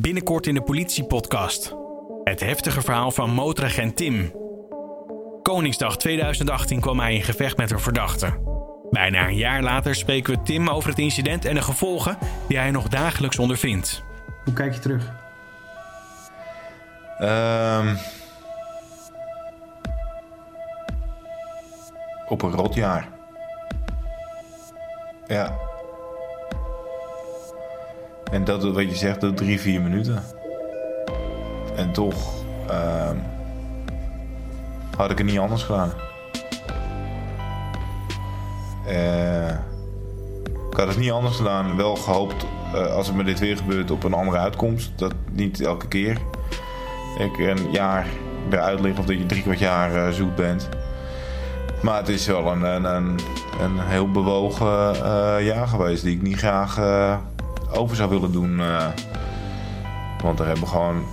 Binnenkort in de politiepodcast. Het heftige verhaal van motoragent Tim. Koningsdag 2018 kwam hij in gevecht met een verdachte. Bijna een jaar later spreken we Tim over het incident en de gevolgen die hij nog dagelijks ondervindt. Hoe kijk je terug? Ehm op een rotjaar. Ja. En dat wat je zegt, dat drie, vier minuten. En toch ehm, had ik het niet anders gedaan. Eh, ik had het niet anders gedaan. Wel gehoopt, eh, als het me dit weer gebeurt, op een andere uitkomst. Dat niet elke keer ik een jaar eruit lig of dat je drie kwart jaar eh, zoet bent. Maar het is wel een, een, een, heel bewogen jaar geweest die ik niet graag over zou willen doen. eh. want daar hebben gewoon,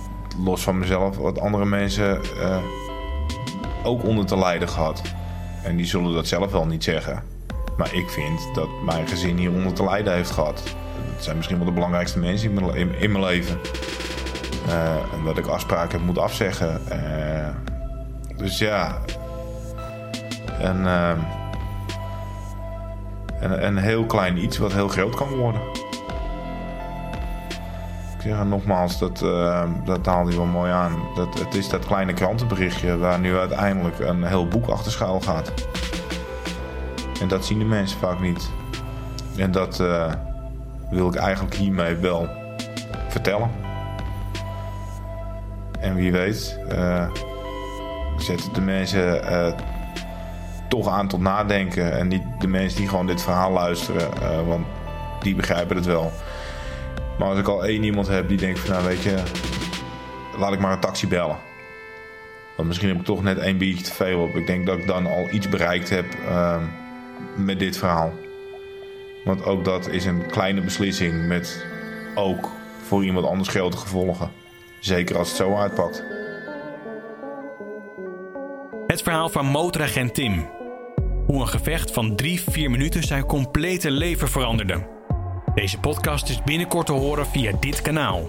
los van mezelf, wat andere mensen eh, ook onder te lijden gehad. En die zullen dat zelf wel niet zeggen. Maar ik vind dat mijn gezin hieronder te lijden heeft gehad. Dat zijn misschien wel de belangrijkste mensen in mijn, leven. Eh, en dat ik afspraken heb moeten afzeggen. Dus ja. En, ehm, en een heel klein iets wat heel groot kan worden. Het nogmaals, dat, uh, dat haalt hij wel mooi aan. Dat, het is dat kleine krantenberichtje waar nu uiteindelijk een heel boek achter schuil gaat. En dat zien de mensen vaak niet. En dat eh, wil ik eigenlijk hiermee wel vertellen. En wie weet, uh, zet het de mensen uh, toch aan tot nadenken. En niet de mensen die gewoon dit verhaal luisteren, want die begrijpen het wel. Maar als ik al één iemand heb die denkt van nou weet je, laat ik maar een taxi bellen. Want misschien heb ik toch net één biertje te veel op. Ik denk dat ik dan al iets bereikt heb met dit verhaal. Want ook dat is een kleine beslissing met ook voor iemand anders grote gevolgen. Zeker als het zo uitpakt. Het verhaal van motoragent Tim. Hoe een gevecht van 3-4 minuten zijn complete leven veranderde. Deze podcast is binnenkort te horen via dit kanaal.